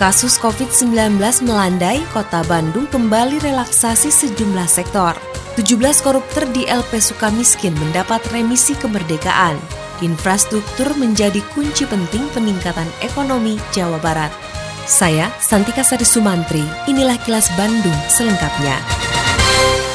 Kasus COVID-19 melandai, kota Bandung kembali relaksasi sejumlah sektor. 17 koruptor di LP Sukamiskin mendapat remisi kemerdekaan. Infrastruktur menjadi kunci penting peningkatan ekonomi Jawa Barat. Saya, Santika Sari Sumantri, inilah kilas Bandung selengkapnya.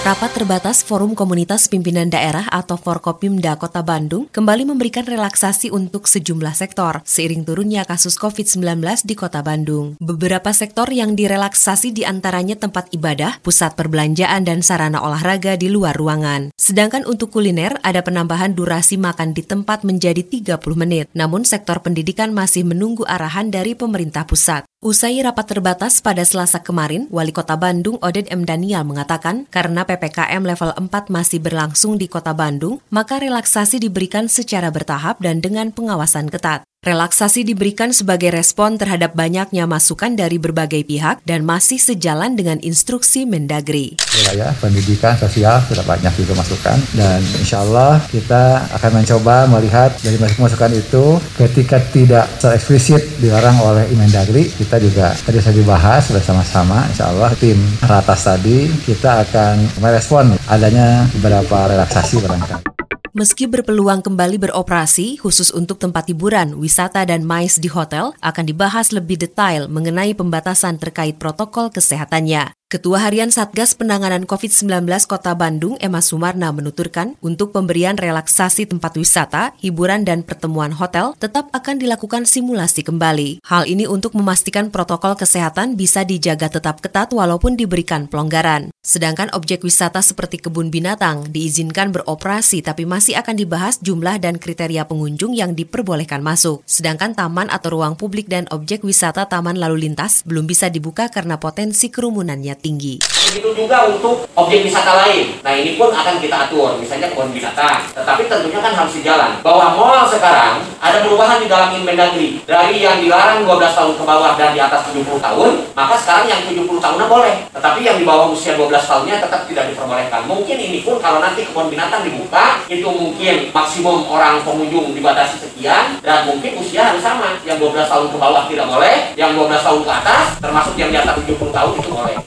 Rapat terbatas Forum Komunitas Pimpinan Daerah atau Forkopimda Kota Bandung kembali memberikan relaksasi untuk sejumlah sektor seiring turunnya kasus COVID-19 di Kota Bandung. Beberapa sektor yang direlaksasi di antaranya tempat ibadah, pusat perbelanjaan, dan sarana olahraga di luar ruangan. Sedangkan untuk kuliner ada penambahan durasi makan di tempat menjadi 30 menit. Namun sektor pendidikan masih menunggu arahan dari pemerintah pusat. Usai rapat terbatas pada Selasa kemarin, Wali Kota Bandung Oded M. Daniel mengatakan karena PPKM level 4 masih berlangsung di Kota Bandung, maka relaksasi diberikan secara bertahap dan dengan pengawasan ketat. Relaksasi diberikan sebagai respon terhadap banyaknya masukan dari berbagai pihak dan masih sejalan dengan instruksi Mendagri. Wilayah pendidikan sosial sudah banyak juga masukan dan insya Allah kita akan mencoba melihat dari masukan itu ketika tidak eksplisit dilarang oleh Mendagri kita juga tadi saya dibahas bersama-sama insya Allah tim ratas tadi kita akan merespon adanya beberapa relaksasi barangkali. Meski berpeluang kembali beroperasi, khusus untuk tempat hiburan, wisata, dan mais di hotel, akan dibahas lebih detail mengenai pembatasan terkait protokol kesehatannya. Ketua Harian Satgas Penanganan COVID-19 Kota Bandung, Emma Sumarna, menuturkan untuk pemberian relaksasi tempat wisata, hiburan, dan pertemuan hotel tetap akan dilakukan simulasi kembali. Hal ini untuk memastikan protokol kesehatan bisa dijaga tetap ketat walaupun diberikan pelonggaran. Sedangkan objek wisata seperti kebun binatang diizinkan beroperasi tapi masih akan dibahas jumlah dan kriteria pengunjung yang diperbolehkan masuk. Sedangkan taman atau ruang publik dan objek wisata taman lalu lintas belum bisa dibuka karena potensi kerumunannya tinggi. Begitu juga untuk objek wisata lain. Nah ini pun akan kita atur, misalnya kebun binatang. Tetapi tentunya kan harus sejalan. Bahwa mall sekarang ada perubahan di dalam Inmendagri. Dari yang dilarang 12 tahun ke bawah dan di atas 70 tahun, maka sekarang yang 70 tahunnya boleh. Tetapi yang di bawah usia 12 tahunnya tetap tidak diperbolehkan. Mungkin ini pun kalau nanti kebun binatang dibuka, itu mungkin maksimum orang pengunjung dibatasi sekian, dan mungkin usia harus sama. Yang 12 tahun ke bawah tidak boleh, yang 12 tahun ke atas, termasuk yang di atas 70 tahun itu boleh.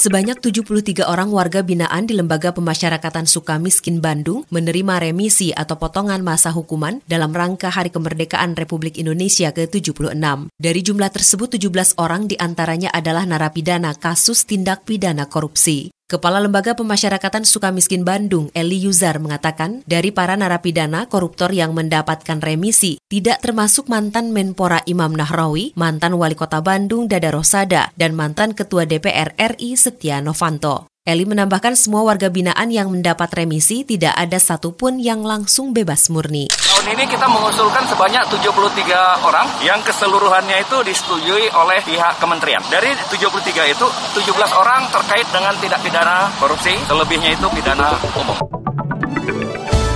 Sebanyak 73 orang warga binaan di Lembaga Pemasyarakatan Sukamiskin Bandung menerima remisi atau potongan masa hukuman dalam rangka Hari Kemerdekaan Republik Indonesia ke-76. Dari jumlah tersebut 17 orang di antaranya adalah narapidana kasus tindak pidana korupsi. Kepala Lembaga Pemasyarakatan Sukamiskin Bandung, Eli Yuzar, mengatakan dari para narapidana koruptor yang mendapatkan remisi, tidak termasuk mantan Menpora Imam Nahrawi, mantan Wali Kota Bandung Dada Rosada, dan mantan Ketua DPR RI Setia Novanto. Eli menambahkan semua warga binaan yang mendapat remisi tidak ada satupun yang langsung bebas murni. Tahun ini kita mengusulkan sebanyak 73 orang yang keseluruhannya itu disetujui oleh pihak kementerian. Dari 73 itu 17 orang terkait dengan tidak pidana korupsi, selebihnya itu pidana umum.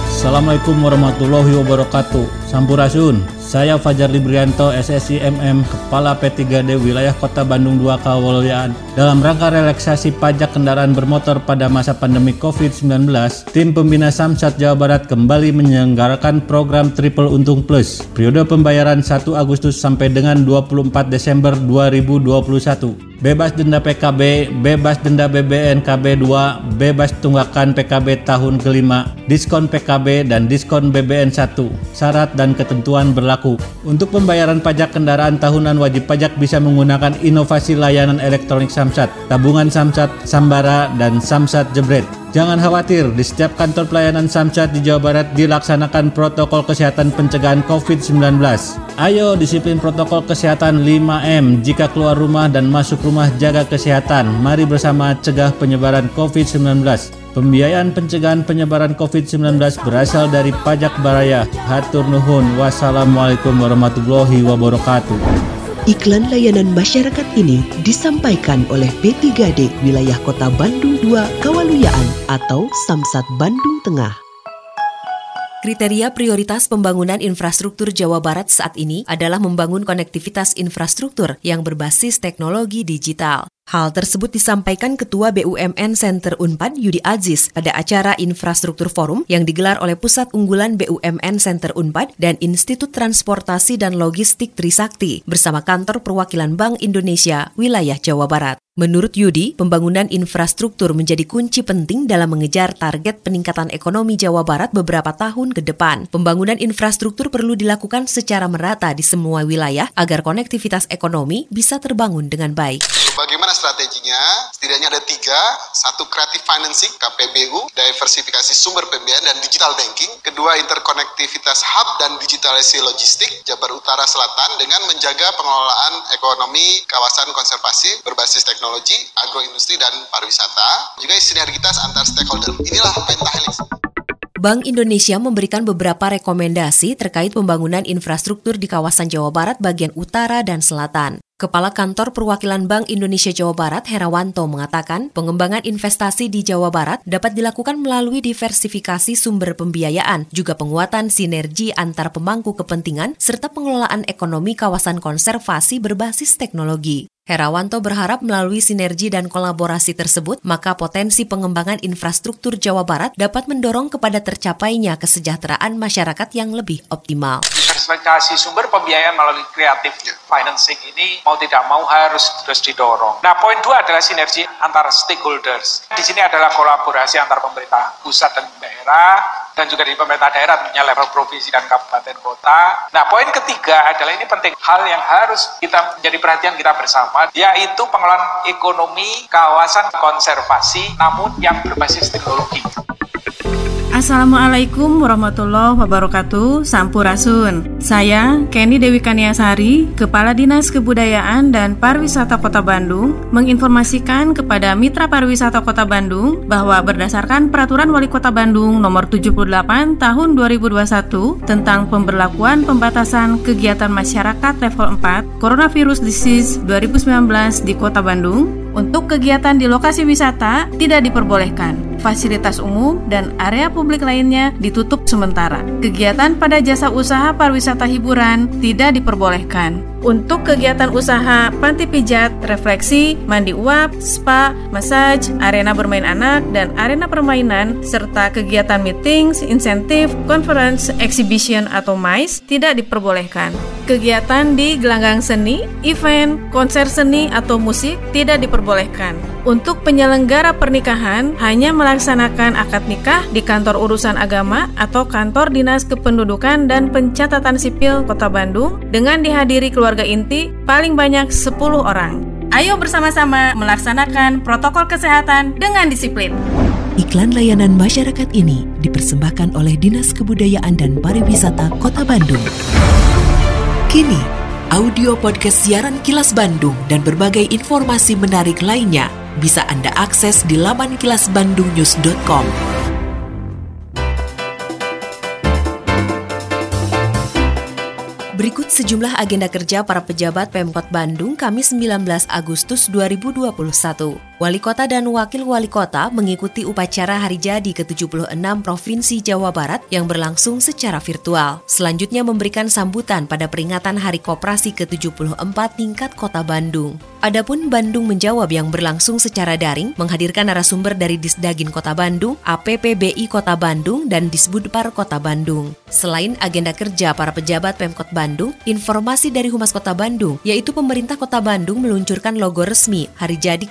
Assalamualaikum warahmatullahi wabarakatuh. Sampurasun. Saya Fajar Librianto, SSI MM, Kepala P3D Wilayah Kota Bandung 2 Kawolyaan. Dalam rangka relaksasi pajak kendaraan bermotor pada masa pandemi COVID-19, tim pembina Samsat Jawa Barat kembali menyelenggarakan program Triple Untung Plus. Periode pembayaran 1 Agustus sampai dengan 24 Desember 2021. Bebas denda PKB, bebas denda BBN KB2, bebas tunggakan PKB tahun kelima, diskon PKB dan diskon BBN 1. Syarat dan ketentuan berlaku. Untuk pembayaran pajak kendaraan tahunan wajib pajak bisa menggunakan inovasi layanan elektronik Samsat, tabungan Samsat, Sambara, dan Samsat Jebret. Jangan khawatir, di setiap kantor pelayanan Samsat di Jawa Barat dilaksanakan protokol kesehatan pencegahan COVID-19. Ayo disiplin protokol kesehatan 5M jika keluar rumah dan masuk rumah jaga kesehatan. Mari bersama cegah penyebaran COVID-19. Pembiayaan pencegahan penyebaran COVID-19 berasal dari pajak baraya. Hatur nuhun. Wassalamualaikum warahmatullahi wabarakatuh. Iklan layanan masyarakat ini disampaikan oleh P3D Wilayah Kota Bandung 2 Kawaluyaan atau Samsat Bandung Tengah. Kriteria prioritas pembangunan infrastruktur Jawa Barat saat ini adalah membangun konektivitas infrastruktur yang berbasis teknologi digital. Hal tersebut disampaikan Ketua BUMN Center Unpad Yudi Aziz pada acara Infrastruktur Forum yang digelar oleh Pusat Unggulan BUMN Center Unpad dan Institut Transportasi dan Logistik Trisakti bersama Kantor Perwakilan Bank Indonesia Wilayah Jawa Barat. Menurut Yudi, pembangunan infrastruktur menjadi kunci penting dalam mengejar target peningkatan ekonomi Jawa Barat beberapa tahun ke depan. Pembangunan infrastruktur perlu dilakukan secara merata di semua wilayah agar konektivitas ekonomi bisa terbangun dengan baik. Bagaimana strateginya? Setidaknya ada tiga. Satu, creative financing, KPBU, diversifikasi sumber pembiayaan dan digital banking. Kedua, interkonektivitas hub dan digitalisasi logistik Jabar Utara Selatan dengan menjaga pengelolaan ekonomi kawasan konservasi berbasis teknologi teknologi, agroindustri, dan pariwisata, juga sinergitas antar stakeholder. Inilah pentahelix. Bank Indonesia memberikan beberapa rekomendasi terkait pembangunan infrastruktur di kawasan Jawa Barat bagian utara dan selatan. Kepala Kantor Perwakilan Bank Indonesia Jawa Barat Herawanto mengatakan pengembangan investasi di Jawa Barat dapat dilakukan melalui diversifikasi sumber pembiayaan, juga penguatan sinergi antar pemangku kepentingan, serta pengelolaan ekonomi kawasan konservasi berbasis teknologi. Herawanto berharap melalui sinergi dan kolaborasi tersebut, maka potensi pengembangan infrastruktur Jawa Barat dapat mendorong kepada tercapainya kesejahteraan masyarakat yang lebih optimal. Diversifikasi sumber pembiayaan melalui kreatif financing ini mau tidak mau harus terus didorong. Nah, poin dua adalah sinergi antar stakeholders. Di sini adalah kolaborasi antar pemerintah pusat dan daerah, dan juga di pemerintah daerah tentunya level provinsi dan kabupaten kota. Nah, poin ketiga adalah ini penting hal yang harus kita menjadi perhatian kita bersama yaitu pengelolaan ekonomi kawasan konservasi namun yang berbasis teknologi. Assalamualaikum warahmatullahi wabarakatuh Sampurasun Saya Kenny Dewi Kaniasari Kepala Dinas Kebudayaan dan Pariwisata Kota Bandung Menginformasikan kepada Mitra Pariwisata Kota Bandung Bahwa berdasarkan Peraturan Wali Kota Bandung Nomor 78 Tahun 2021 Tentang pemberlakuan pembatasan kegiatan masyarakat level 4 Coronavirus Disease 2019 di Kota Bandung untuk kegiatan di lokasi wisata tidak diperbolehkan. Fasilitas umum dan area publik lainnya ditutup sementara. Kegiatan pada jasa usaha pariwisata hiburan tidak diperbolehkan untuk kegiatan usaha panti pijat, refleksi, mandi uap, spa, massage, arena bermain anak, dan arena permainan, serta kegiatan meetings, insentif, conference, exhibition, atau MICE tidak diperbolehkan. Kegiatan di gelanggang seni, event, konser seni, atau musik tidak diperbolehkan. Untuk penyelenggara pernikahan, hanya melaksanakan akad nikah di kantor urusan agama atau kantor dinas kependudukan dan pencatatan sipil Kota Bandung dengan dihadiri keluarga inti paling banyak 10 orang. Ayo bersama-sama melaksanakan protokol kesehatan dengan disiplin. Iklan layanan masyarakat ini dipersembahkan oleh Dinas Kebudayaan dan Pariwisata Kota Bandung. Kini, audio podcast siaran Kilas Bandung dan berbagai informasi menarik lainnya bisa Anda akses di laman kilasbandungnews.com. Berikut sejumlah agenda kerja para pejabat Pemkot Bandung Kamis 19 Agustus 2021. Wali Kota dan Wakil Wali Kota mengikuti upacara hari jadi ke-76 Provinsi Jawa Barat yang berlangsung secara virtual. Selanjutnya memberikan sambutan pada peringatan Hari Koperasi ke-74 tingkat Kota Bandung. Adapun Bandung menjawab yang berlangsung secara daring menghadirkan narasumber dari Disdagin Kota Bandung, APPBI Kota Bandung, dan Disbudpar Kota Bandung. Selain agenda kerja para pejabat Pemkot Bandung, informasi dari Humas Kota Bandung, yaitu pemerintah Kota Bandung meluncurkan logo resmi hari jadi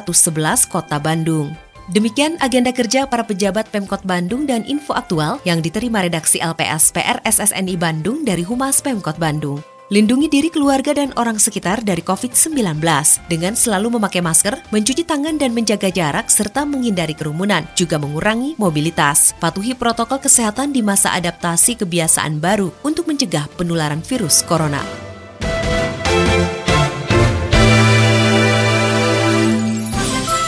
ke-211 Kota Bandung. Demikian agenda kerja para pejabat Pemkot Bandung dan info aktual yang diterima redaksi LPS PR SSNI Bandung dari Humas Pemkot Bandung. Lindungi diri keluarga dan orang sekitar dari COVID-19 dengan selalu memakai masker, mencuci tangan dan menjaga jarak serta menghindari kerumunan, juga mengurangi mobilitas. Patuhi protokol kesehatan di masa adaptasi kebiasaan baru untuk mencegah penularan virus corona.